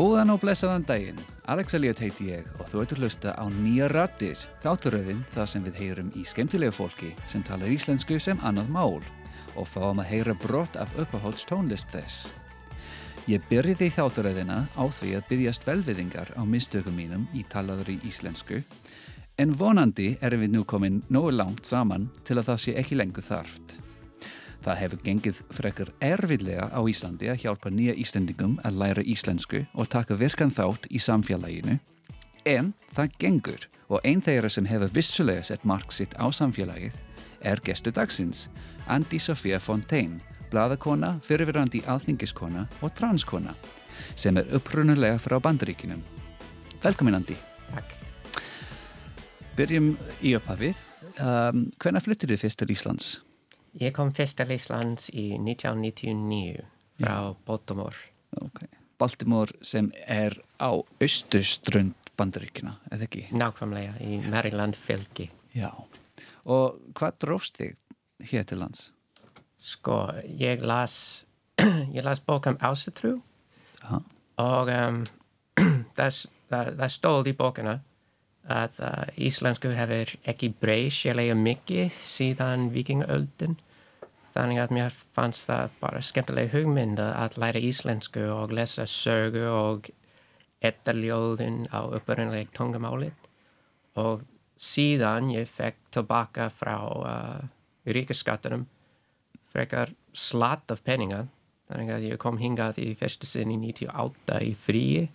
Góðan og blessaðan daginn, Alex Elliot heiti ég og þú ert að hlusta á Nýja Rattir, þátturöðin það sem við heyrum í skemmtilegu fólki sem talar íslensku sem annað mál og fáum að heyra brott af uppahólds tónlist þess. Ég byrjiði þátturöðina á því að byggjast velviðingar á mistökum mínum í talaður í íslensku en vonandi erum við nú komin nógu langt saman til að það sé ekki lengur þarft. Það hefur gengið frekar erfiðlega á Íslandi að hjálpa nýja Íslandingum að læra íslensku og taka virkan þátt í samfélaginu. En það gengur og einn þeirra sem hefur vissulega sett mark sitt á samfélagið er gestu dagsins, Andi Sofía Fontaine, bladakona, fyrirverandi alþingiskona og transkona sem er upprunulega frá bandaríkinum. Velkomin Andi. Takk. Byrjum í upphafið. Um, Hvenna flyttir þið fyrst til Íslands? Ég kom fyrst til Íslands í 1999 frá Baltimore. Okay. Baltimore sem er á austustrund bandaríkina, eða ekki? Nákvæmlega í Maryland fylgi. Já. Og hvað dróst þig hér til lands? Sko, ég las, ég las bók um ásatrú og um, það, það, það stóð í bókina að uh, íslensku hefur ekki breyð sérlega mikið síðan vikingaöldin. Þannig að mér fannst það bara skemmtilega hugmynd að læra íslensku og lesa sögu og ettaljóðin á upprunnuleg tungumálið. Og síðan ég fekk tilbaka frá uh, ríkaskattunum frekar slatt af peninga. Þannig að ég kom hingað í fyrstu sinn í 98 í fríi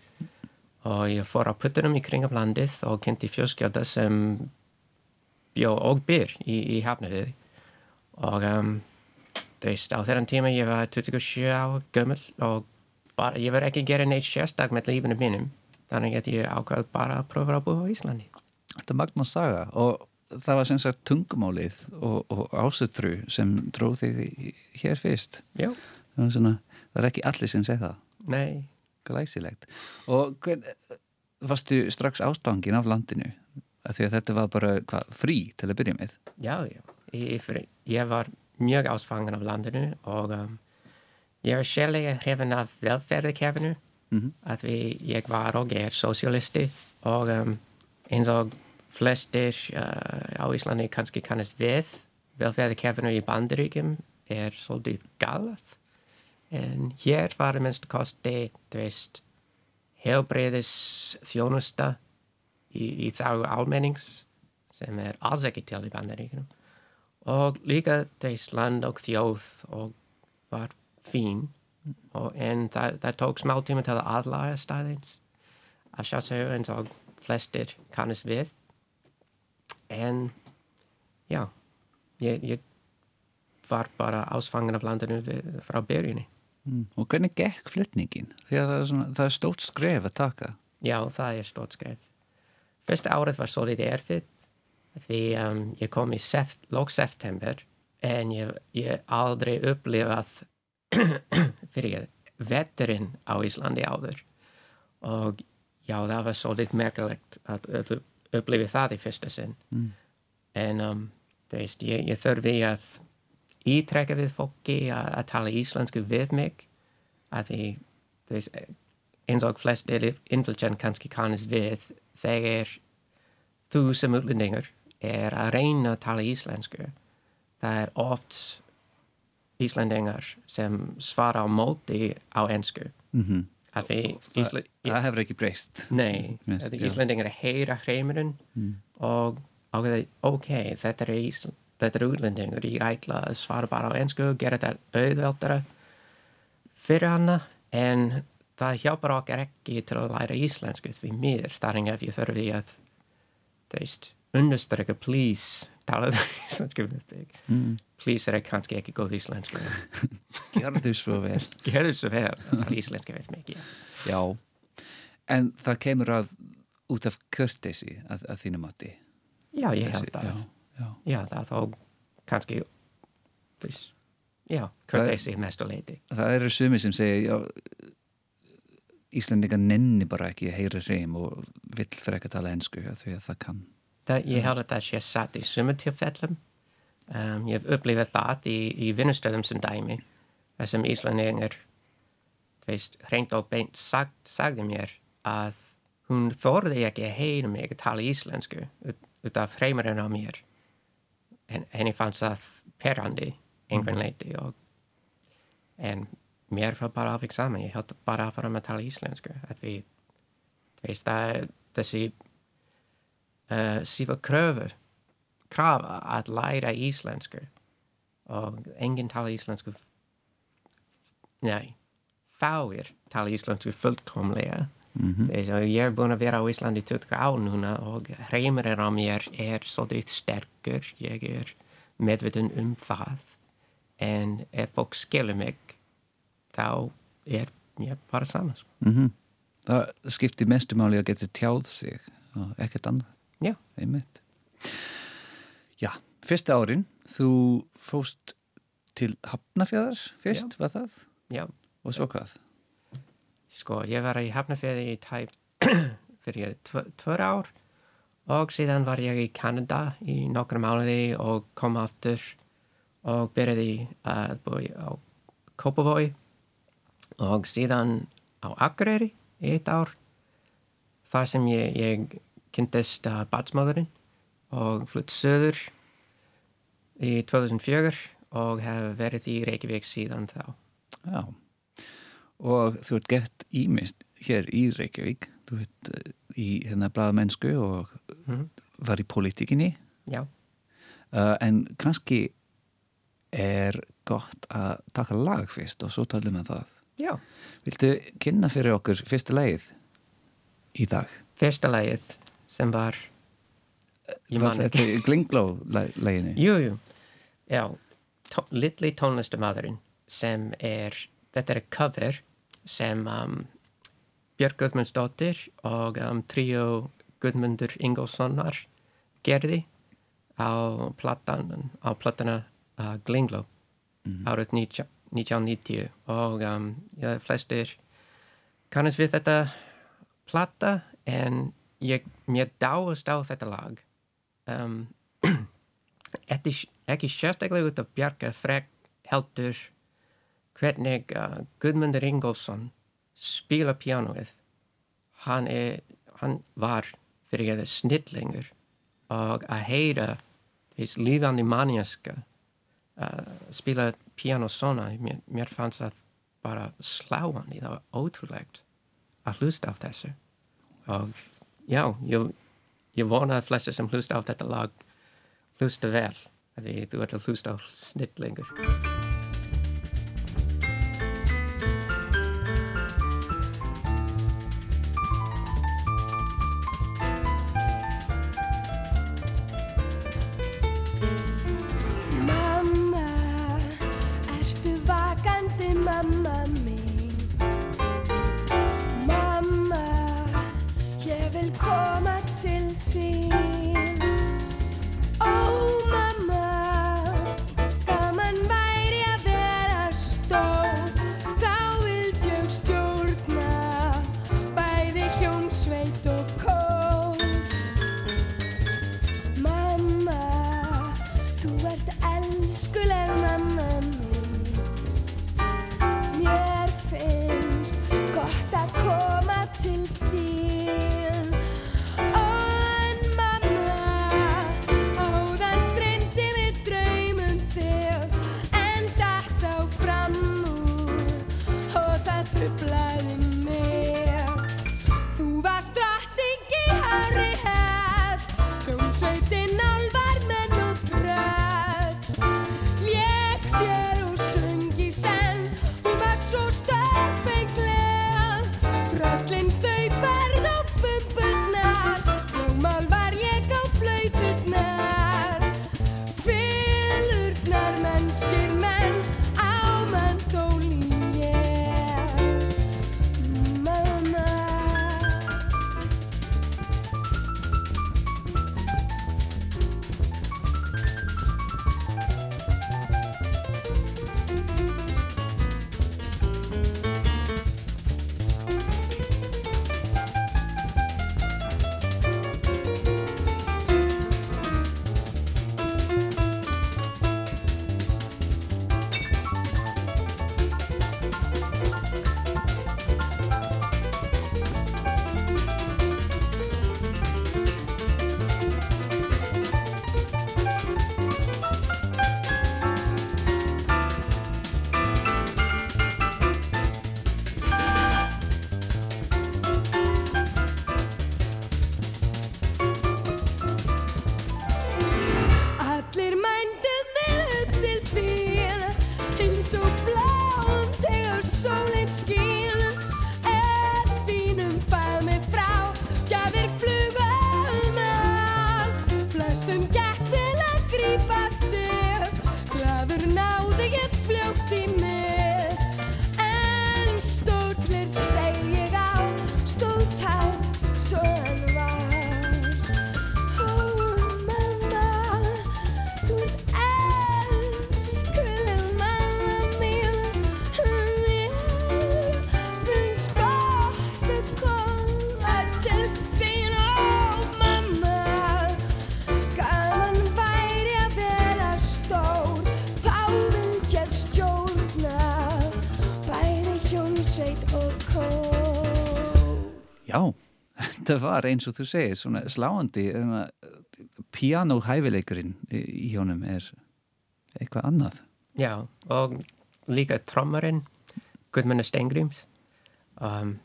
og ég fór á puttunum í kringum landið og kynnti fjölskjölda sem bjó og byr í, í hafnafið og um, á þennan tíma ég var 27 á gömul og bara, ég var ekki að gera neitt sérstak með lífinu mínum. Þannig að ég ákvæði bara að pröfa að búa á Íslandi. Þetta er magna saga og það var sem sagt tungumálið og, og ásetru sem dróð þig hér fyrst. Já, er, það er ekki allir sem segð það. Nei Glæsilegt. Og hvern, varstu strax ástangin af landinu? Að því að þetta var bara hva, frí til að byrja með? Já, já. Ég, ég var mjög ásfangan af landinu og um, ég var sérlega hrifin af velferðarkefinu Mm -hmm. að við, ég var og er sosialisti og um, eins og flestir uh, á Íslandi kannski kannast við velferðarkefinu í bandaríkjum er svolítið galað en hér var minnst kosti, þú veist, helbreyðis þjónusta í, í þá almennings sem er alls ekki til í bandaríkunum og líka veist, land og þjóð og var fín. Og, en það, það tók smá tíma til að aðlaga staðins. Að sjálfsögur eins og flestir kannast við. En já, ég, ég var bara ásfangan af landinu frá byrjunni Mm. Og hvernig gekk flytningin? Því að það er, svona, það er stótt skref að taka. Já, það er stórt skref. Fyrsta árið var svolítið erfið því um, ég kom í seft, lók september en ég, ég aldrei upplifað fyrir veturinn á Íslandi áður og já, það var svolítið merkilegt að þú upplifið það í fyrsta sinn Mm. en um, þú veist, ég, ég þurfi að ítrekka við fólki að, tala íslensku við mig að því, veist, eins og flestir innflytjan kannski kannast við þegar þú sem útlendingur er að reyna að tala íslensku það er oft íslendingar sem svara á móti á ensku Mm -hmm. að því Það, Ísla, það hefur ekki breyst. nei, Mér- að því já. íslendingar heyra hreimurinn Mm. og ákveði, ok, þetta er, Ísl, þetta er útlendingur, ég ætla að svara bara á ensku og gera þetta auðveldara fyrir hana, en það hjálpar okkar ekki til að læra íslensku því mér, þar en ef ég þurfi að, þú veist, understryka, please, talaðu íslensku við þig. Mm. Please er kannski ekki góð íslensku. Gjörðu svo vel. Gerðu svo vel að tala íslensku við mig, já. Já. En það kemur að út af kurtesi að, að þínu mati. Já, ég held að, Já, já. já, það þó kannski, veist, já, kurteisi mestu leiti. Það eru sumi sem segja, já, Íslendingar nenni bara ekki að heyra hreim og vill frekar tala ensku ja, því að það kann. Það, ég held að það sé satt í sumatilfellum. Um, ég hef upplifað það í, í vinnustöðum sem dæmi. Þessum Íslandingar, veist, hreint og beint sag, sagði mér að hún þorði ekki að heyra mig að tala íslensku út af hreimurinn á mér henni fannst það perrandi einhvern leiti og en mér var bara alveg saman ég held bara að fara með að tala íslensku að við veist það þessi uh, sífa kröfu krafa að læra íslensku og enginn tala íslensku nei fáir tala íslensku fullkomlega Þess að ég er búin að vera á Íslandi 20 á núna og hreimurinn á mér er svolítið sterkur ég er meðvitun um það en ef fólk skilur mig þá er mér bara sama sko. Mhm. Það skiptir mestu máli að geta tjáð sig og ekkert annað. Já. Já, fyrsta árin, þú fóst til Hafnafjörðar fyrst, var það? Já, Og svo hvað? Sko, ég var í Hafnarfjörði í tæp fyrir tv- tvö ár og síðan var ég í Kanada í nokkra mánuði og kom aftur og byrjaði að búi á Kópavói og síðan á Akureyri í eitt ár þar sem ég, ég kynntist uh, batsmáðurinn og flutt söður í 2004 og hef verið í Reykjavík síðan þá. Já. Og þú ert gett ímist hér í Reykjavík, þú ert eh, í hérna bræðamennsku og Mhm. var í politíkinni, Já, uh, en kannski er gott að taka lag fyrst og svo talum við það. já. Viltu kynna fyrir okkur fyrsta lagið í dag? Fyrsta lagið sem var ég Var man ekki Glingló laginu? Jú, jú, já tó, Litli tónlistamadurinn sem er, þetta er cover sem um, Björk Guðmundsdóttir og um, tríó Guðmundur Ingolsonar gerði á platan á platana uh, Glingló árið 19 1990 og um, já, flestir kannast við þetta plata en ég, mér dáast á þetta lag um, ekki, sérstaklega út af Bjarka Frek heldur hvernig uh, Guðmundur Ingolson spila pianoið hann, er, hann var fyrir eða snillingur og að heyra þess lífandi manjaska uh, spila piano svona mér, mér fannst það bara sláandi það var ótrúlegt að hlusta á þessu. Og já, ég, ég vona að flesta sem hlusta á þetta lag hlusta vel því þú ert að hlusta á snillingur hljómsveit og kór Já, þetta var eins og þú segir, svona sláandi, pianohæfileikurinn í hjónum er eitthvað annað. Já, og líka trommarinn, Guðmundur Stengrims, um,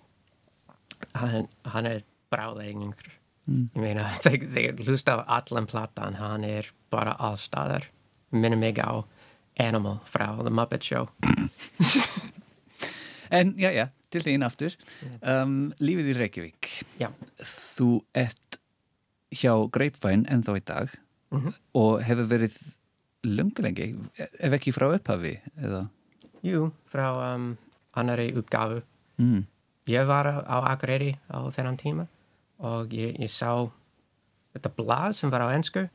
hann, hann er bráðeigingur. Ég meina, þegar þegar hlusta á allan platan, hann er bara allstaðar. Minnum mig á Animal frá The Muppet Show. En já, já, til þín aftur, um, lífið í Reykjavík. Já, Þú ert hjá Greipvæn ennþá í dag og hefur verið lungulengi, ef ekki frá upphafi, eða? jú, frá um, annari uppgáfu. Mm. Ég var á Akureyri á þennan tíma og ég, ég sá þetta blað sem var á ennsku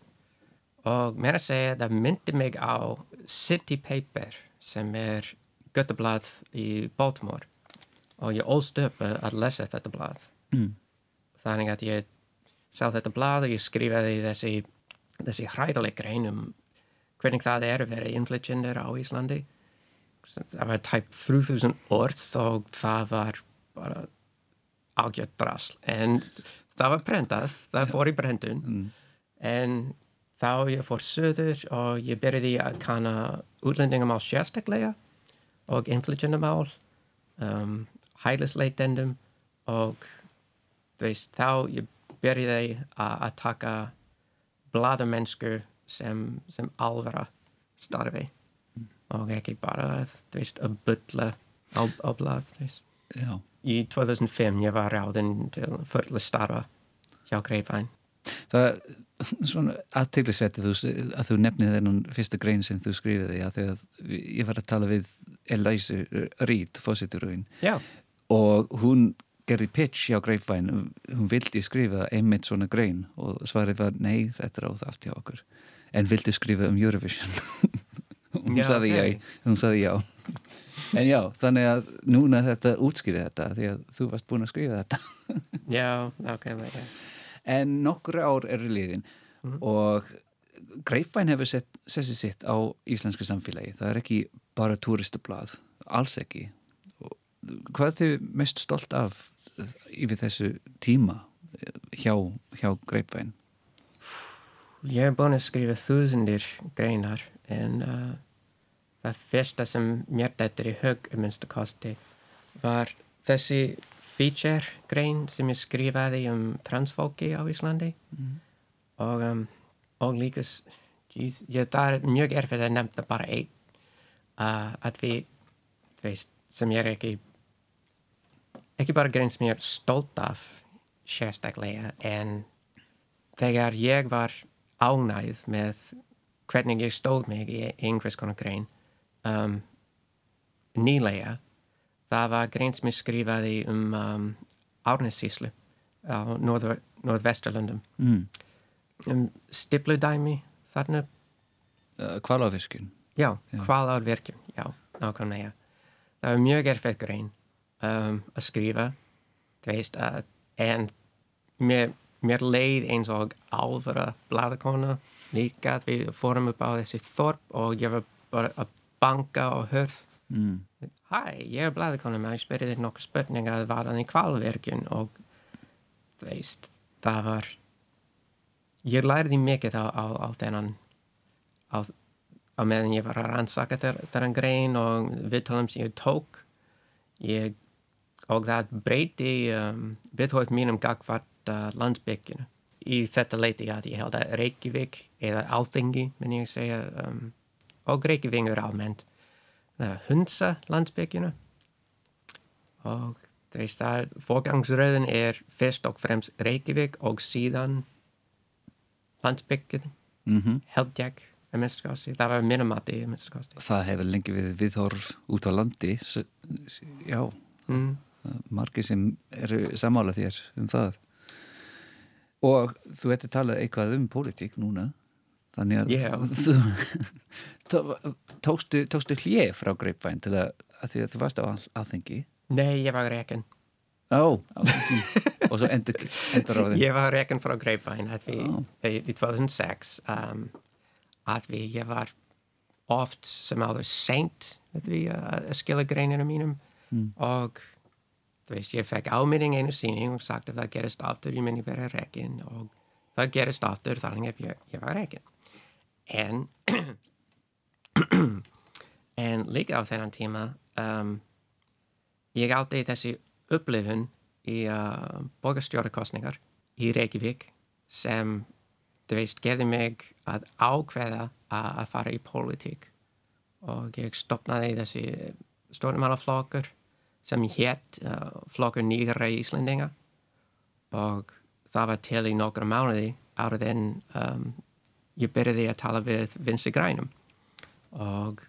og mér að segja það myndi mig á City Paper sem er göttablað í Baltimore og ég ólst upp að lesa þetta blað. Mm. Þannig að ég sá þetta blað og ég skrifaði þessi, þessi hræðaleg grein um hvernig það er að vera innflytjendur á Íslandi. Það var tæp 3000 orð og það var bara ágjört drasl. En það var brendað, það fór í brendun. En þá ég fór söður og ég byrjaði að kanna útlendingamál sérstaklega og innflytjendamál, um, hælisleitendum og veist, þá ég byrjaði að taka bladamennsku sem, sem alvara starfi og ekki bara, veist, að bylla á, á blad. Já. Í 2005 ég var ráðinn til fulla starfa hjá Greifæn. Það er svona aðteglisvett að, þú- að þú nefnið þennan fyrsta grein sem þú skrifiði að þegar ég var að tala við Elise Reed, fósiturugin Já, og hún gerði pitch hjá Grapevine. Hún vildi skrifa einmitt svona grein og svarið var nei, þetta er áþaft hjá okkur. En vildi skrifa um Eurovision. Hún Já, saði ok. já hún saði já. En já, þannig að núna þetta útskýri þetta því að þú varst búin að skrifa þetta. Já, nákvæmlega. En nokkur ár eru liðin og Greifvæn hefur sett, sessi sitt á íslensku samfélagi. Það er ekki bara túristablað, alls ekki. Hvað er þið mest stolt af yfir þessu tíma hjá, hjá Greifvæn? Ég er búin að skrifa þúsundir greinar en uh, það fyrsta sem mér dættir í hug um minnstu kosti var þessi feature grein sem ég skrifaði um transfólki á Íslandi og, um, og líka ég, það er mjög erfið að nefna bara einn uh, að við veist, sem ég er ekki ekki bara grein sem ég er stolt af sérstaklega en þegar ég var ánægð með hvernig ég stóð mig í einhvers konar grein um, nýlega það var grein sem ég skrifaði um, um Árnessíslu á norður, norðvesturlundum Mm. Um stipludæmi þarna Uh, Kvaláfiskun. Já, kvalárvirkjum, já, nákvæmlega. Það var mjög erfið grein um, að skrifa, veist, að, en mér, mér leið eins og alvara bladakona líka við fórum upp á þessi þorp og ég var bara að banka og hörð. Mm. Hæ, ég er bladakona, maður spyrir þér nokkuð spurninga að var hann í kvalvirkjun og veist, það var, ég lærði mikið á, á, á þennan á, á meðan ég var að rannsaka þennan grein og viðtalum sem ég tók. Ég, og það breyti um, viðhótt mínum gagvart uh, landsbygginu í þetta leiti að ég held að Reykjavík eða Alþingi, minn ég segja um, og Reykjavíkur almennt uh, hunsa landsbygginu og þess að forgangsröðin er fyrst og fremst Reykjavík og síðan landsbyggið Mm held ég að minnstu kosti, það var minnumati að minnstu kosti. Það hefur lengi við viðhorf út á landi já, mm. margir sem eru samála þér um það. Og þú ert að tala eitthvað um pólitík núna þannig að Já. þú, tó- tókstu, tókstu hlje frá greipvæn til að, að því að þú varst á alþengi Nei, ég var rekin Alþengi og svo endur, endur á þeim Ég var rekin frá Já. í, í 2006 um, að við, ég var oft sem áður seint við að að skila greinina mínum og þú veist, ég fekk áminning einu síning og sagt að það gerist aftur, ég myndi vera rekin og það gerist aftur þannig að ég, ég var rekin. En en líka á þennan tíma um, ég átti þessi upplifun í uh, borgarstjórarkostningar í Reykjavík sem, þú veist, gerði mig að ákveða að, að fara í pólitík. Og ég stopnaði þessi stjórnmálaflokkur sem hétt uh, flokkur nýgra Íslendinga. Og það var til í nokkra mánuði árið en um, ég byrjaði að tala við Vinci Grænum. Og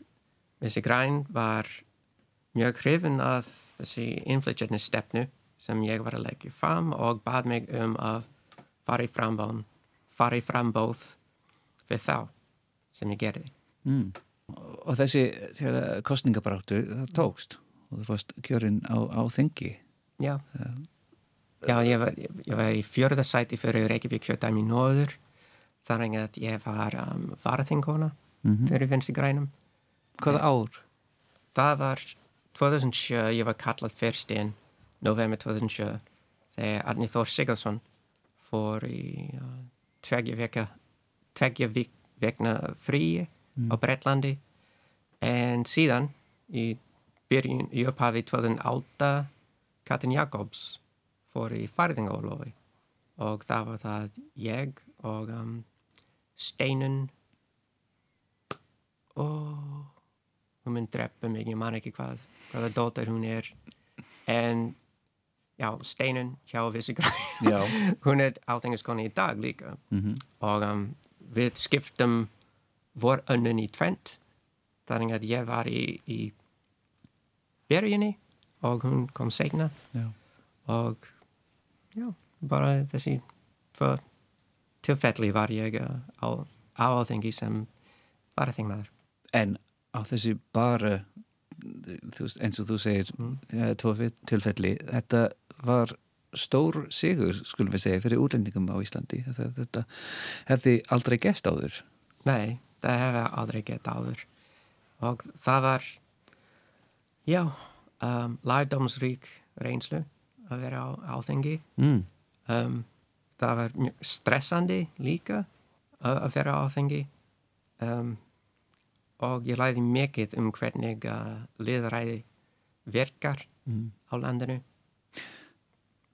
Vinci Græn var mjög hrifin af þessi innflytjandi stefnu sem ég var að leggja fram og bað mig um að fara í frambóð, fara í frambóð við þá sem ég gerði. mm. og þessi kostningabráttu það tókst og þú varst kjörinn á, á þengi Já, Já ég, var, ég, var í fjörða sæti fyrir Reykjavík kjördæmi Nóður þannig að ég var um, varaþingona fyrir Vinci Grænum. hvaða ár? Það var 2007, ég var kallað fyrst inn, november 2007, þegar Arni Þór Sigurðsson fór í uh, tvegja veka, tvegja vik, vekna fríi á Brettlandi en síðan í byrjun, í upphafi 2008 Katrin Jakobs fór í færðingálofi og það var það ég og um, Steinun og hún mun drepa mig, ég man ekki hvað hvaða dóttar hún er. En já, Steinun hjá Vissi Græn Já. hún er áþengiskonni í dag líka. Mm og um, við skiptum vor önnun í tvent þannig að ég var í, í byrjunni og hún kom segna Já. og já, bara þessi tilfelli var ég uh, á, áþengi sem varaþingmaður. En á þessi bara veist, eins og þú segir mm. tófi tilfelli, þetta var stór sigur, skulum við segja, fyrir útlendingum á Íslandi. Þetta, þetta hefði aldrei gest áður. Nei, það hefur aldrei gett áður og það var já, um, lærdómsrík reynslu að vera á áþengi Mm. um, það var stressandi líka að, að vera á áþengi um, og ég læði mikið um hvernig uh, liðræði virkar Mm. á landinu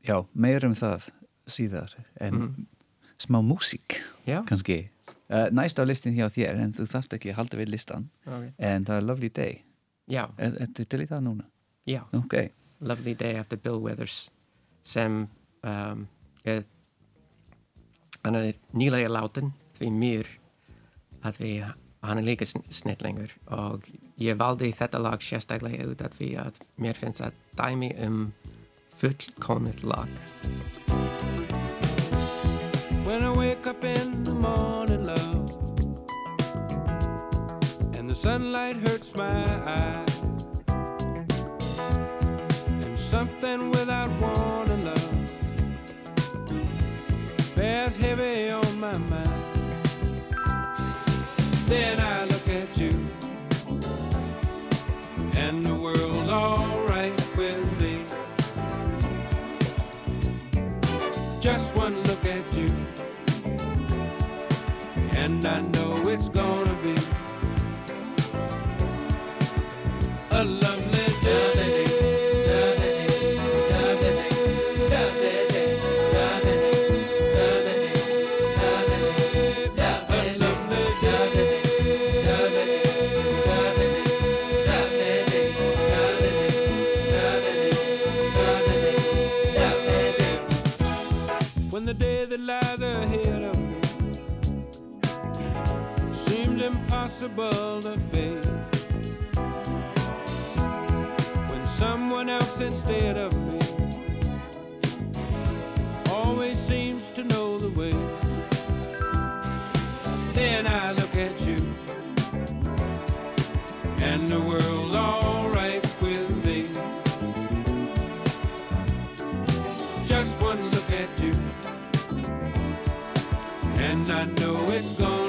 Já, meir um það síðar en smá músík já, kannski. Uh, næst á listin hjá þér en þú þarft ekki að halda við listan okay. en það er Lovely Day. já, Er þetta til í það núna? já Ok. Lovely Day eftir Bill Withers sem um, er hann er nýlega látin því mér að því hann er líka sn- snillingur og ég valdi þetta lag sérstaklega út af því að mér finnst það dæmi um fullkomið lag When I wake up in the morning, love, and the sunlight hurts my eyes, and something without warning, love, bears heavy on my mind. Then I look at you, and the world's alright with me. Just one look at you, and I know it's gonna impossible to face. When someone else instead of me always seems to know the way. Then I look at you, and the world's alright with me. Just one look at you, and I know it's gonna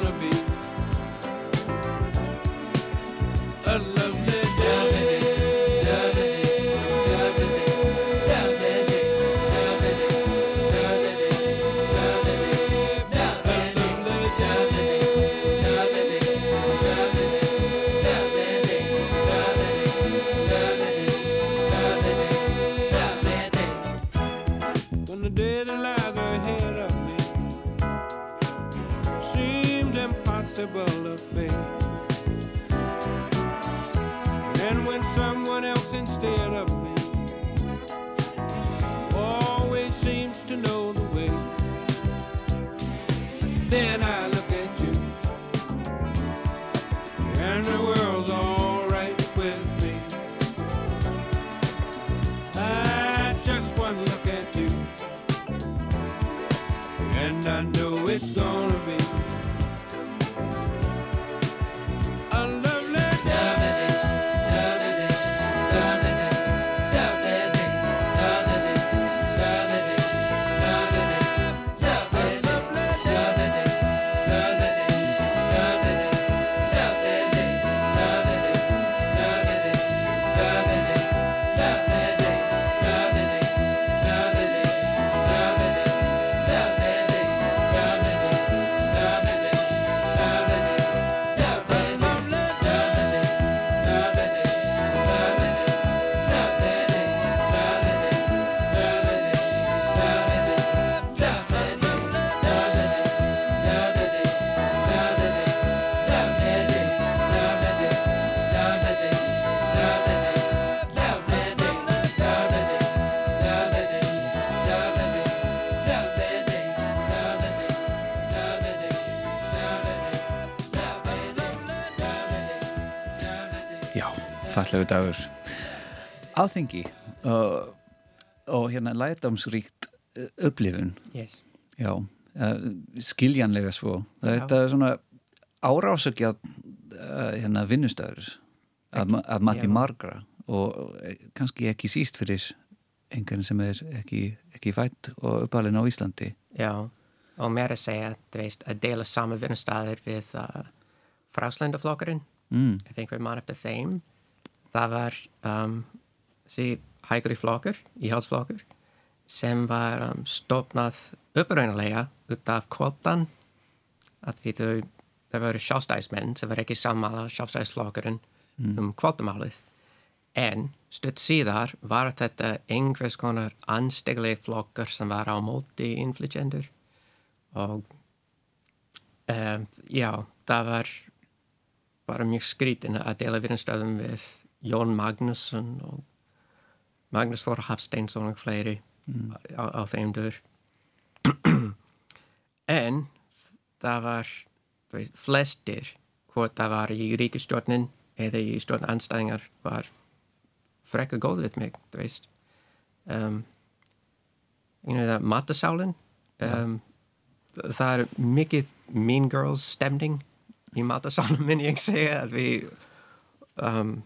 fallegu dagur. Alþingi og, og hérna lærdamsríkt uh, upplifun. Yes. Já, uh, skiljanlega svo. Já. Þetta er svona árásakja uh, hérna vinnustöður að, að mati margra. Og eh, kannski ekki síst fyrir einhvern sem er ekki, ekki fætt og uppalinn á Íslandi. Já, og mér að segja, veist, að deila sama vinnustæðir við uh, fráslandaflokkurinn, mm, ef einhver mann eftir þeim, það var um, þessi hægri flokkur, íhaldsflokkur, sem var um, stopnað uppraunalega út af kvotan, að því þau, þau voru sjálfstæðismenn sem var ekki sammála sjálfstæðisflokkurinn um kvotamálið. En stutt síðar var þetta einhvers konar ansteglega flokkar sem var á móti innflytjendur og um, já, það var bara mjög skrítin að dela vinnustöðum við Jón Magnusson og Magnus Þór Hafsteinsson og fleiri á, á þeim dur. en það var veist, flestir hvort það var í ríkistjórnin eða í stjórn anstæðingar var frekka góð við mig, þú veist. Um, you know, matasálinn, um, það er mikið Mean Girls stemning í matasálinn minn ég segja að við um,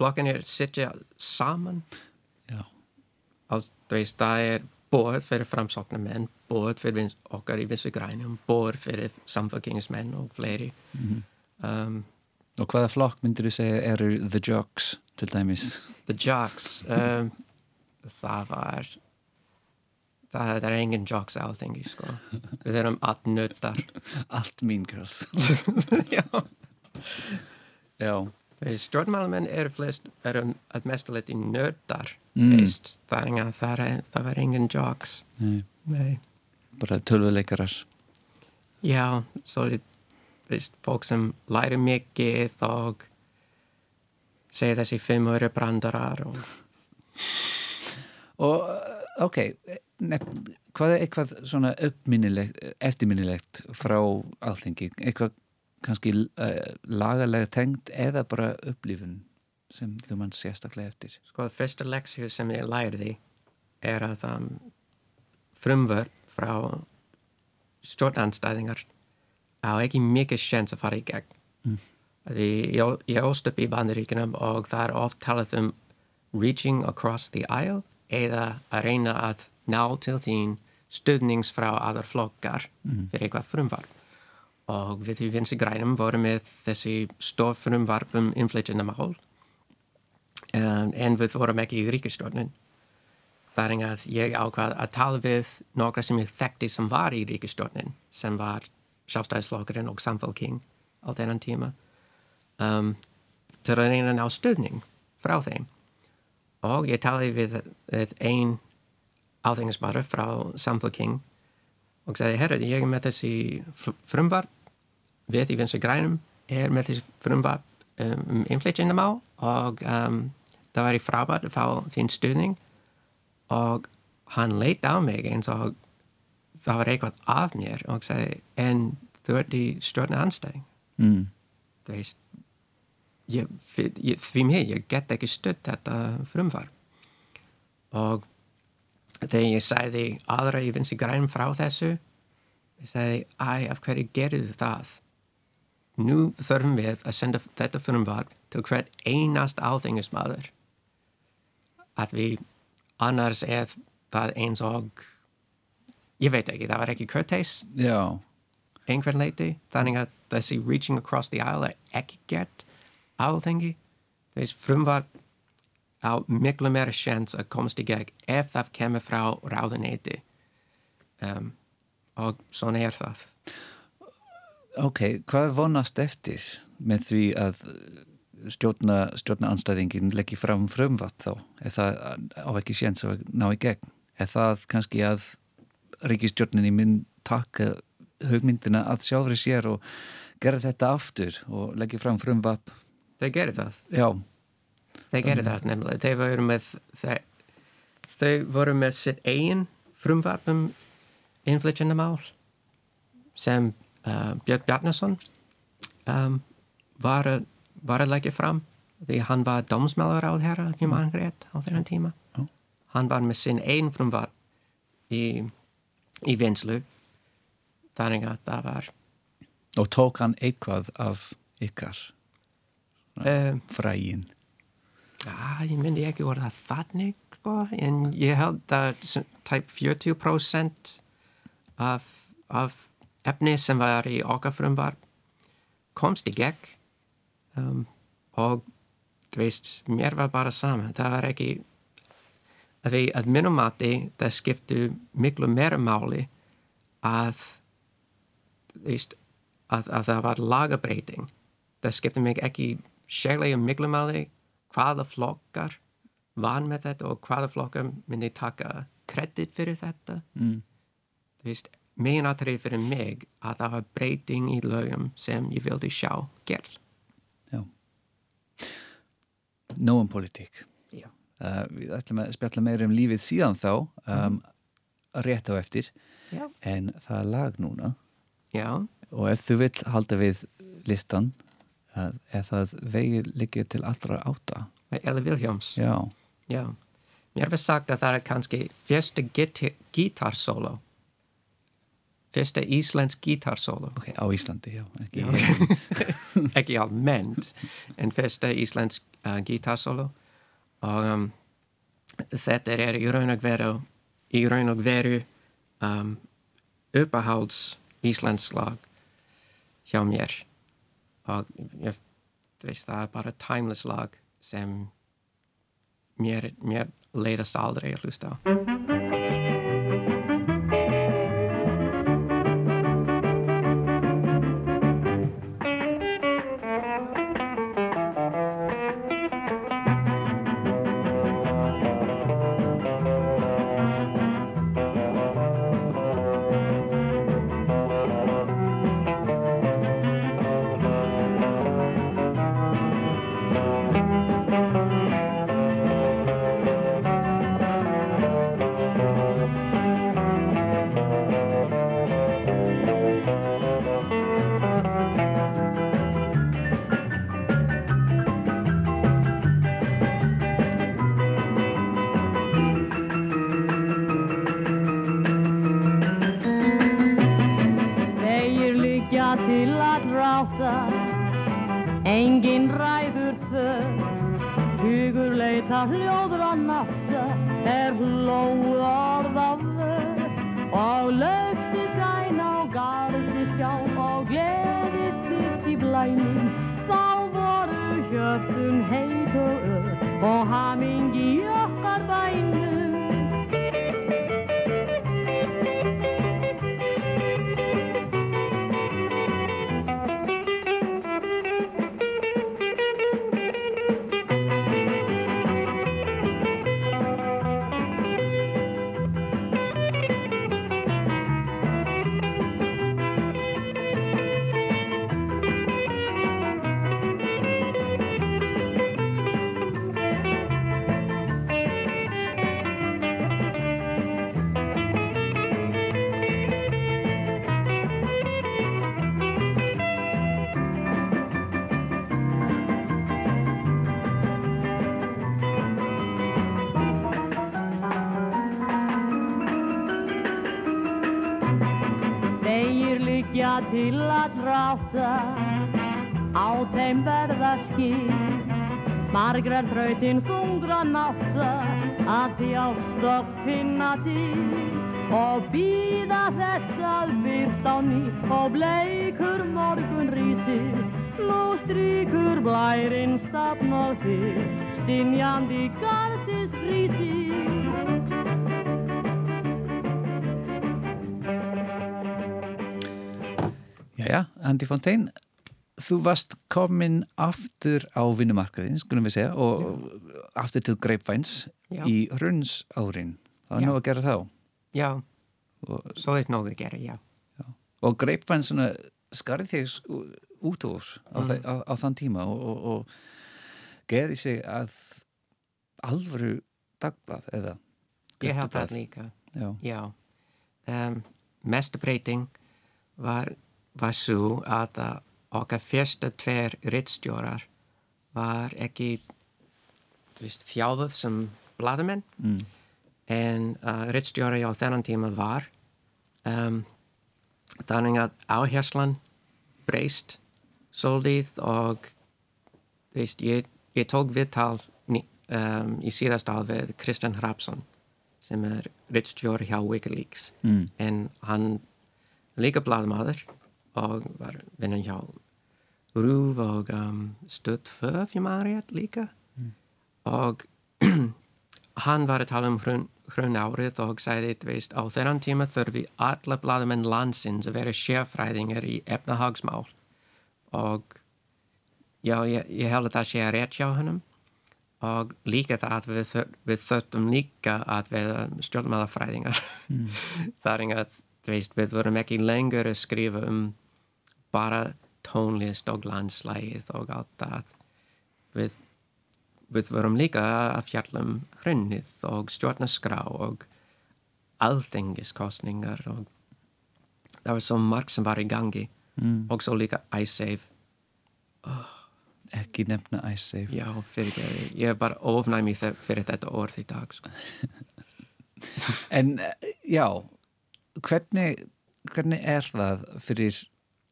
flokkinir sitja saman Já, þú veist, það er bóð fyrir framsóknarmenn, bóð fyrir okkar í vinstu grænum, bóð fyrir samfélkingsmenn og fleiri. um, og hvaða flokk myndir þú segja eru The Jocks til dæmis? The Jocks, um, það var, það er engin Jocks á þengi, sko. Við erum allt nöttar. Allt Mean Girls Já. Já, Stjórnmálamenn eru flest, eru að mestuleiti nöttar, Mm. það, er, það var engin Jocks. nei, Nei. bara tölvuleikarar Já, svo er veist, fólk sem læri mikið og segja þessi fimm öru brandarar og Og, uh, ok, nef, hvað er eitthvað svona eftirminnilegt frá alþingi? Eitthvað kannski uh, lagalega tengt eða bara upplifun sem þú mann sérstaklega eftir Sko, fyrsta leksju sem ég læriði er að um, frumvörp frá stjórnanstæðingar á ekki mikið sjens að fara í gegn. Mm. Því ég, ég óst upp í bandaríkinum og það er oft talað um reaching across the aisle eða að reyna að ná til þín stuðnings frá aðar flokkar mm. fyrir eitthvað frumvarp. Og við í vinsi grænum vorum með þessi stof frumvarp um inflytjandamál um, en við vorum ekki í ríkistjórnin. Það er að ég ákvað að tala við nokkra sem ég þekkti sem var í ríkistjórnin sem var sjálfstæðisflokkurinn og samfélking á þennan tíma um, til að reyna ná stuðning frá þeim. Og ég talaði við, við ein áþengismara frá samfélking og sagði, herru, ég er með þessi frumvarp við í vinstu grænum er með þessi frumvarp um inflytjandamál og um, það var í frábært að fá þín stuðning og hann leitt á mig eins og það var eitthvað af mér og sagði, en þú ert í stjórna anstæðing mm. þú veist ég, ég, því mér, ég get ekki stutt þetta frumvar og þegar ég sæði aðra í vinsi grænum frá þessu ég sæði, æ, af hverju þú það nú þurfum við að senda þetta frumvar til hvert einast áþengismadur að við annars er það eins og ég veit ekki, það var ekki kurteis Já, einhvern leiti þannig að þessi reaching across the aisle er ekki gert áþengi þess frumvar á miklu meira sjans að komast í gegn ef það kemur frá ráðuneyti. Um, og svona er það ok, hvað vonast eftir með því að stjórna, stjórna anstæðingin leggja fram frumvatt þá? Er það á ekki séns að ná í gegn? Er það kannski að ríkistjórninni mynd taka hugmyndina að sjáfri sér og gera þetta aftur og leggja fram frumvapp þau gerir það. Já, þau gerir það nefnilega. Þau voru með þau, voru með sitt eigin frumvarpum innflytjandamál sem Björn Bjarnason um, var, að- að leggja fram því hann var dómsmálur á þeirra í manngrét á þeirra tíma. Já. hann var með sinn einn frumvarp í, í vinslu þannig að það var og tók hann eitthvað af ykkar? Um, frægin Já, ég myndi ekki orða þannig, sko, en ég held að tæp 40% af, af efni sem var í okkar frumvar komst í gegn um, og þú veist, mér var bara sama, það var ekki að því að minnum mati það skiptu miklu meira máli að veist, að, að það var lagabreiting það skipti mig ekki sérlega miklu máli hvaða flokkar van með þetta og hvaða flokkar myndi taka kredit fyrir þetta. Mm. þú veist, meginatrið fyrir mig að það var breyting í lögum sem ég vildi sjá gerð já. Nóum politík Já. uh, við ætlum að spjalla meira um lífið síðan þá um, rétt á eftir Já. en það er lag núna. Já, og ef þú vill halda við listan að er það vegið liggja til allra átta. Með Eli Vilhjáms já, Já, mér var sagt að það er kannski fyrsta git- gítarsóló fyrsta íslensk gítarsóló ok, á Íslandi já, ekki ekki almennt en fyrsta íslensk uh, gítarsólo og um, þetta er í raun og veru í raun og veru um, uppahalds íslensk lag hjá mér. Og ég veist það er bara timeless lag sem mér, mér leiðast aldrei að hlusta á 留的 Margrar þrautin þungra nátta Að því ást og finna til Og býða þess að byrt á ný Og bleikur morgun rísir Nú stríkur blærin stafn og þig Stinjandi garðsins rísir Jæja, Andy Fontaine, þú varst komin aftur á vinnumarkaðin, skulum við segja, og aftur til Greipvæns Já. í hrunns árin. Það var Já. nú að gera þá. Já, Og, svo er nóg að gera, já. og Greipvæn skarði ú- út úr á, Mm. á, á þann tíma og, og, og gerði sig að alvöru dagblað eða Ég held það líka. Já, Já. Um, mesta breyting var, var svo að uh, okkar fyrsta tver rittstjórar var ekki þjáðuð sem blaðamenn mm. en uh, rittstjóri á þennan tíma var um, þannig að áherslan breyst svolítið og veist, ég, ég tók viðtal um, í síðast ál við Kristjan Hrapsson sem er rittstjóri hjá Wikileaks Mm. en hann líka blaðmaður og var vinnan hjá Rúf og um, Stödd Föf í maður líka og hann var að tala um hrun, hrun árið og sagði, þú veist, á þennan tíma þurfi alla blaðamenn landsins að vera sérfræðingar í efnahagsmál. Og já, ég, ég held að það sé að rétt hjá hennum og líka það að við, við þurftum líka að vera stjórnmálafræðingar. Þar að, þú veist, við vorum ekki lengur að skrifa um bara tónlist og landslægið og allt það við við vorum líka að fjalla um hrunnið og stjórnaskrá og alþengiskostningar og það var svo margt sem var í gangi Mm. og svo líka iSave ekki nefna iSafe. já, fyrir ekki, ég er bara ofnæmi fyrir þetta orð í dag sko. En eh, já, hvernig, hvernig er það fyrir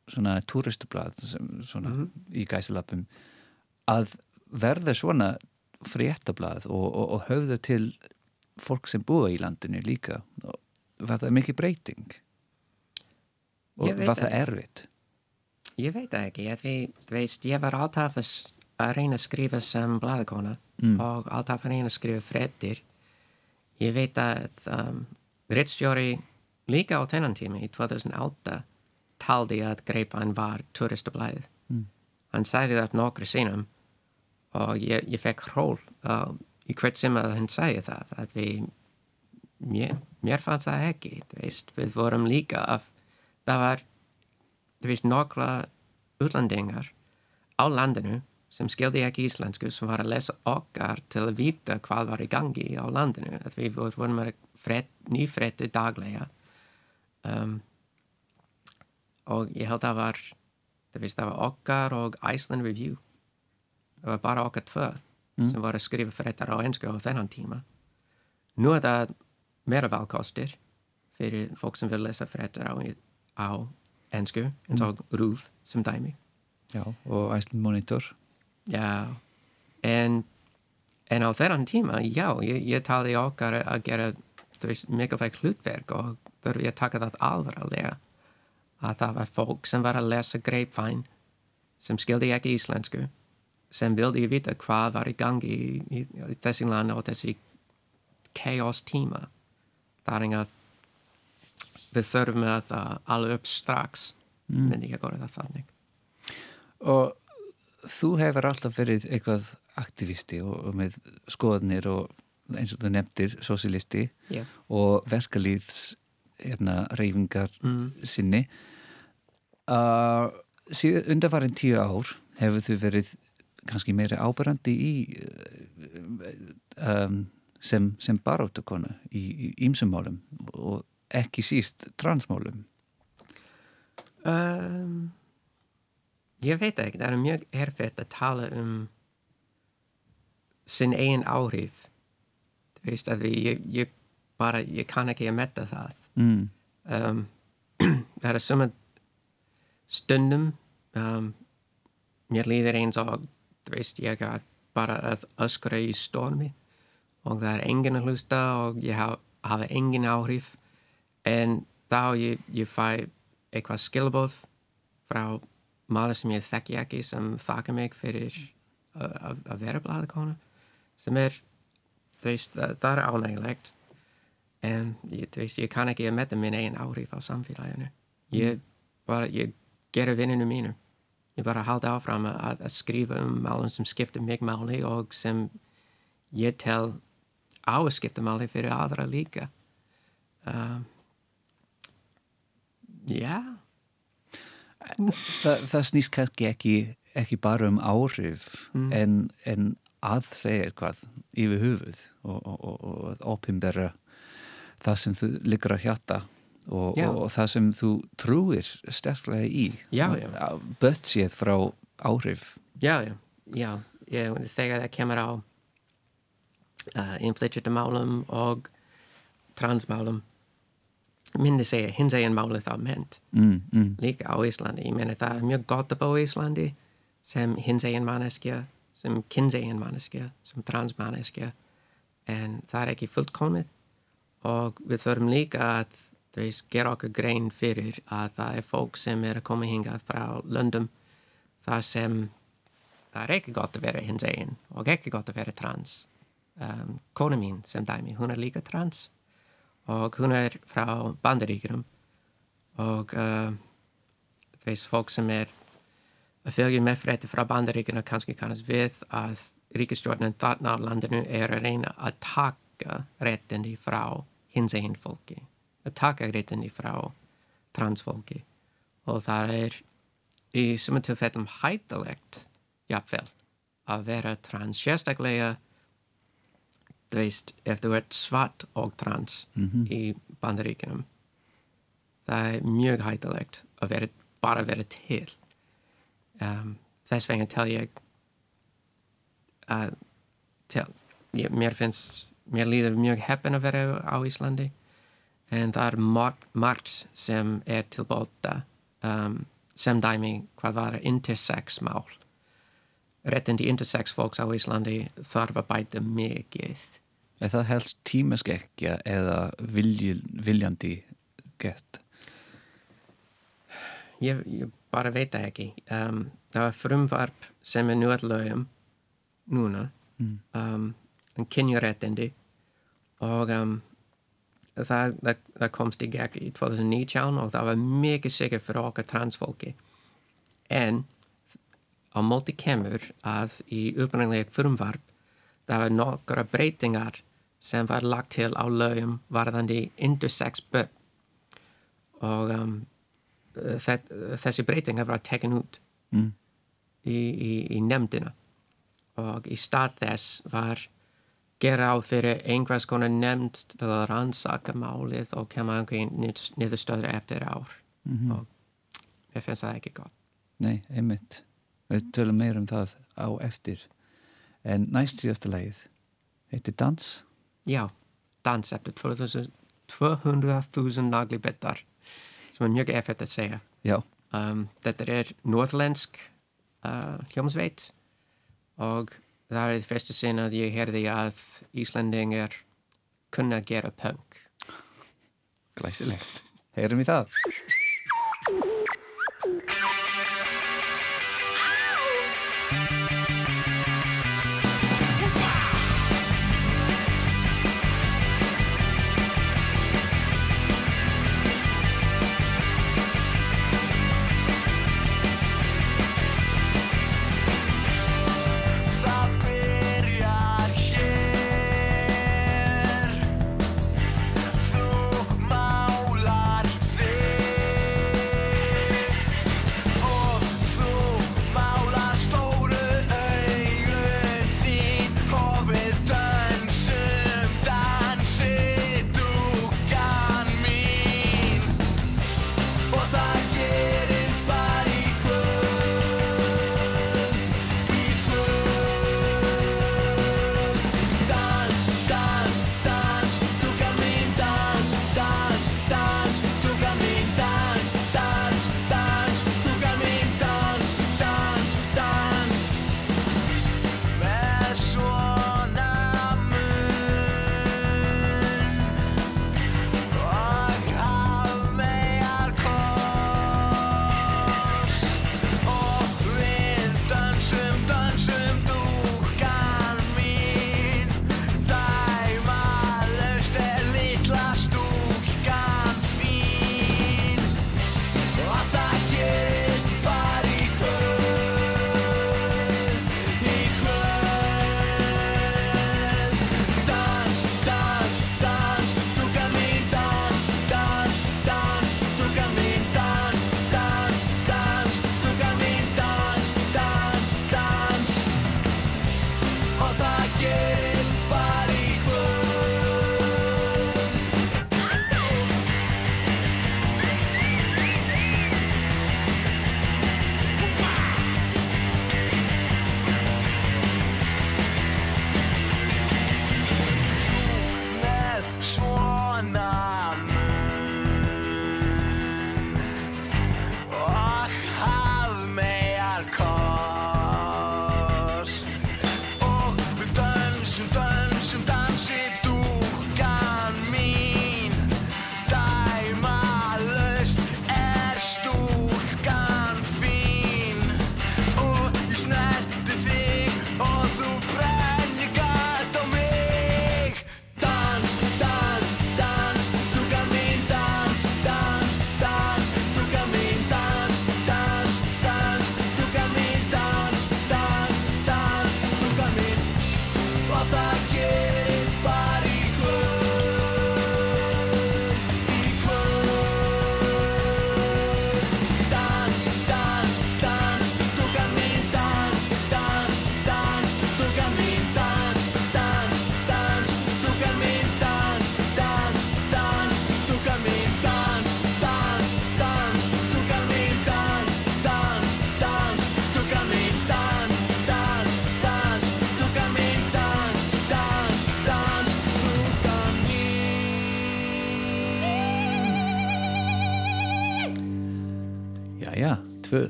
svona túristublað sem svona Mhm. í gæsilappum að verða svona fréttablað og, og, og höfða til fólk sem búa í landinu líka. Var það mikið breyting? Og var það erfitt? Ég veit ekki, ég, veit, veist, ég var alltaf að, reyna að skrifa sem blaðakona Mm. og alltaf að reyna að skrifa freddir ég veit að um, rittstjóri líka á þennan tíma í 2008 taldi að Greipvæn var turistablaðið Mm. hann sagði það nokkru sinum og ég, ég fekk hról uh, í hvert sem að hann sagði það að við mér, mér fannst það ekki veist, við vorum líka af það var veist, nokkla útlandingar á landinu sem skildi ekki íslensku sem var að lesa okkar til að vita hvað var í gangi á landinu að við vorum að fred, nýfrétti daglega um, og ég held að það var þú veist, það var okkar og Iceland Review. Það var bara okkar tvö sem var að skrifa fréttar á ennsku á þennan tíma. Nú er það meira valkostir fyrir fólk sem vil lesa fréttar á, á ensku eins og rúf sem dæmi. Já, og Iceland Monitor. Já, en, en á þennan tíma, já, ég, ég tali okkar að gera, þú veist, mikilvægt hlutverk og þurfi að taka það alvarlega að það var fólk sem var að lesa greipvæn sem skildi ekki íslensku sem vildi vita hvað var í gangi í, í, þessi land og þessi chaos tíma. Þar en að við þurfum að alveg upp strax myndi ég að góra það þannig. Og þú hefur alltaf verið eitthvað aktivisti og, og með skoðanir og eins og þú nefndir sosialisti Já. og verkalýðs hérna, reyfingar sinni. Uh, síðan undarfarin tíu ár hefur þú verið kannski meiri áberandi í um, sem, sem baróttukonu í ímsumálum og ekki síst transmálum. Um, ég veit ekki, það er mjög erfitt að tala um sinn eigin áhrif. Þú veist að við, ég, ég bara, ég kann ekki að metta það mm. um, það er suma stundum um, mér líður eins og þú veist, ég er bara að öskra í stormi og það er enginn að hlusta og ég hafa, hafa engin áhrif en þá ég, ég fæ eitthvað skilabóð frá maður sem ég þekki ekki sem þakka mig fyrir að- að að vera bladakona sem er, þú veist, það er ánægilegt en ég, veist, ég kann ekki að metta minn eigin áhrif á samfélaginu. Ég bara, ég gera vinninu mínu. Ég bara halda áfram að, að skrifa um málum sem skipta mig máli og sem ég tel á að skipta máli fyrir aðra líka. Um, já. Þa, það snýst kannski ekki, ekki bara um áhrif en, en að segja eitthvað yfir hufið og, og, og, og að opinbera það sem þú liggur að hjarta og, Já. og, það sem þú trúir sterklega í. Bött séð frá áhrif. Já, já, já, ég, þegar það kemur á uh, innflytjandamálum og transmálum myndi segja hins eginn máli þá ment mm, mm, líka á Íslandi, ég meni það er mjög gott að búa í Íslandi sem hins eginn manneskja, sem kins eginn manneskja, sem transmanneskja en það er ekki fullkomið og við þurfum líka að veist, gera okkur grein fyrir að það er fólk sem er að koma hingað frá löndum þar sem það er ekki gott að vera hins eginn og ekki gott að vera trans. Um, kona mín sem dæmi, hún er líka trans og hún er frá bandaríkjum og uh, þeis fólk sem er að fylgja með frétti frá bandaríkjuna kannski kannast við að ríkistjórnin þarna á landinu er að reyna að taka réttindi frá hins einn fólki. Að taka réttindi frá transfólki og það er í sumum tilfellum hættalegt jafnvel að vera trans. Sérstaklega þú veist, ef þú ert svart og trans í bandaríkinum það er mjög hættalegt að vera, bara vera til. Um, þess vegna tel ég að tel, ég, mér finnst mér líður mjög heppin að vera á Íslandi. En það er margt, margt sem er til bóta um, sem dæmi hvað var intersex mál. Réttindi intersex fólks á Íslandi þarf að bæta mikið. Er það helst tímaskekkja eða vilji, viljandi gett? Ég, ég bara veit það ekki. Um, það var frumvarp sem er nú að lögum núna. Um, en kynjuréttindi og um, það, það, það komst í gegn í 2019 og það var mikið sikkert fyrir okkar transfólki en á móti kemur að í uppræðinlega frumvarp það var nokkra breytingar sem var lagt til á lögum varðandi intersex börn og um, þessi breytingar var tekin út Mm. í, í, í nefndina. Og í stað þess var gera á fyrir einhvers konar nefnd til að rannsaka málið og kemur einhvern niðurstöður eftir ár og ég finnst það ekki gott Nei, einmitt. Við tölum meir um það á eftir. En næst síðasta lagið heitir Dans. Já, dans eftir 200 200.000 naglibettar sem er mjög effekt að segja. Já, Um, þetta er norðlensk uh, hljómsveit og það er fyrsta sinn að ég herði að Íslandingar kunna gera punk. glæsilegt. Heyrum við. Það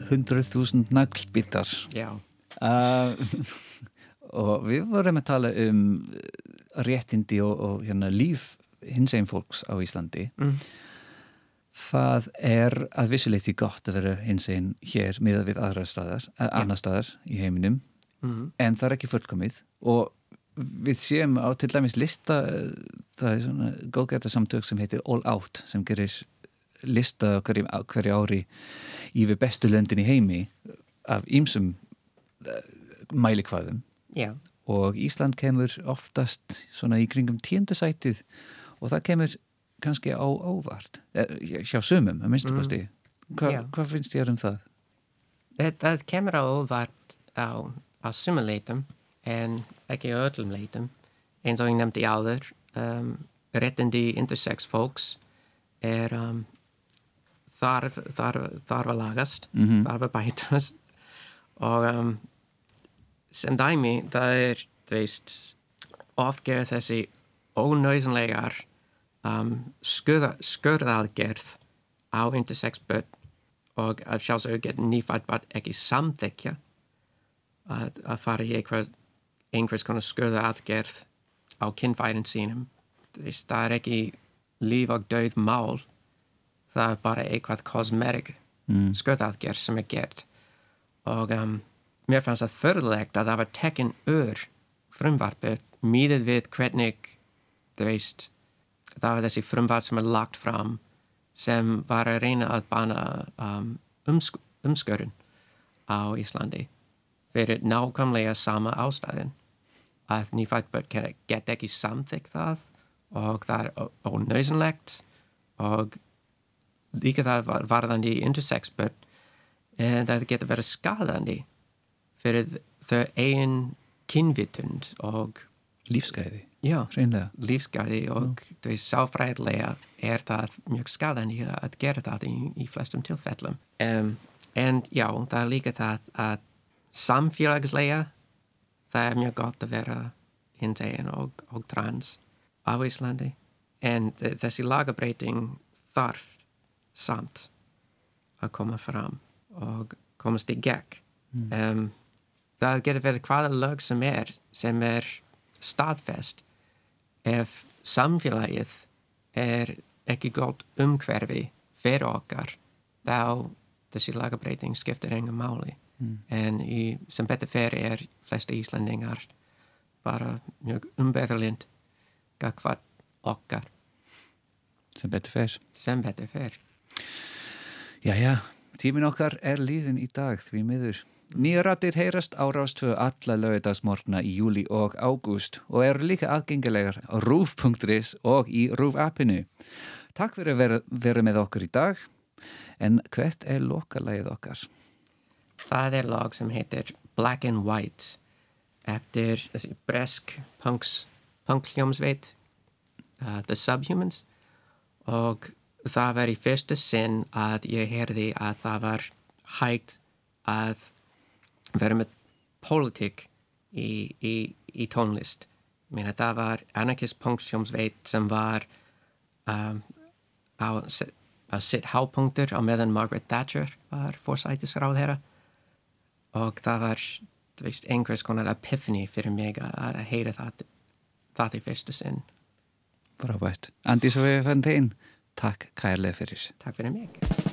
200.000 naglbítar. Já. Uh, og við vorum að tala um uh, réttindi og, og hérna, líf hins einn fólks á Íslandi. Það er að vissuleiti gott að vera hins einn hér miðað við aðra staðar, uh, annar staðar í heiminum, en það er ekki fullkomið og við séum á til dæmis lista, það er svona góðgæta samtök sem heitir All Out sem gerir lista á hverju, á hverju ári yfir bestu löndin í heimi af ýmsum mælikvæðum Já. og Ísland kemur oftast svona í kringum tíundasætið og það kemur kannski á óvart eh, hjá sumum, að minnstu kosti Hva, Já. hvað finnst þér um það? Það, kemur á óvart á, á summa leitum en ekki á öllum leitum. Eins og ég nefndi áður, um, réttindi intersex fólks er um, þarf, þarf, þarf að lagast, þarf að bætast. Og um, sem dæmi það er, þú veist, oft gera þessi ónauðsynlegar um, skurða, skurðaðgerð á intersex börn og að sjálfsögur geta nýfætt barn ekki samþykja að, að fara í einhvers, einhvers konar skurða aðgerð á kynfærin sínum. Það er ekki líf og döð mál, það er bara eitthvað kosmerik mm. skurðaðgerð sem er gert. Og um, mér fannst það förðulegt að það var tekin ur frumvarpið mýðið við hvernig, þú veist, það var þessi frumvarp sem er lagt fram sem var að reyna að bana um, umsk umskörun á Íslandi fyrir nákvæmlega sama ástæðin að nýfætt börn get ekki samþykkt það og það er ónauðsynlegt og líka það var varðandi intersex börn en það getur verið skadandi fyrir þau eigin kynvitund og Lífsgæði, já, reynlega. lífsgæði og þau sáfræðilega er það mjög skadandi að gera það í, í flestum tilfellum. Um, en já, það er líka það að samfélagslega það er mjög gott að vera hinsegin og, og trans á Íslandi en þessi lagabreiting þarf samt að koma fram og komast í gegn. Um, það getur verið hvaða lög sem er sem er staðfest ef samfélagið er ekki gott umhverfi fyrir okkar þá þessi lagabreiting skiptir enga máli. En í, sem betur fyrir er flesta Íslandingar bara mjög umbeðurlind gagvað okkar. Sem betur fer. sem betur fyrir Jæja, tímin okkar er líðin í dag því miður. Nýja rættir heyrast á rástvö alla lögadagsmorgna í júli og ágúst og eru líka aðgengilegar á rúf.is og í rúf-appinu. Takk fyrir að vera, vera með okkur í dag, en hvert er lokalagið okkar? það er lag sem heitir Black and White eftir þessi bresk punkljómsveit uh, The Subhumans og það var í fyrsta sinn að ég heyrði að það var hægt að vera með pólitík í, í, í tónlist Meina, það var anarkist punkljómsveit sem var um, á, sitt hápunktur á meðan Margaret Thatcher var fórsætisráð þeirra og það var veist, einhvers konar epiphany fyrir mig að heyra það, það í fyrstu sinn. Frábært. Andi Sofía Fantein, takk kærlega fyrir. Takk fyrir mig.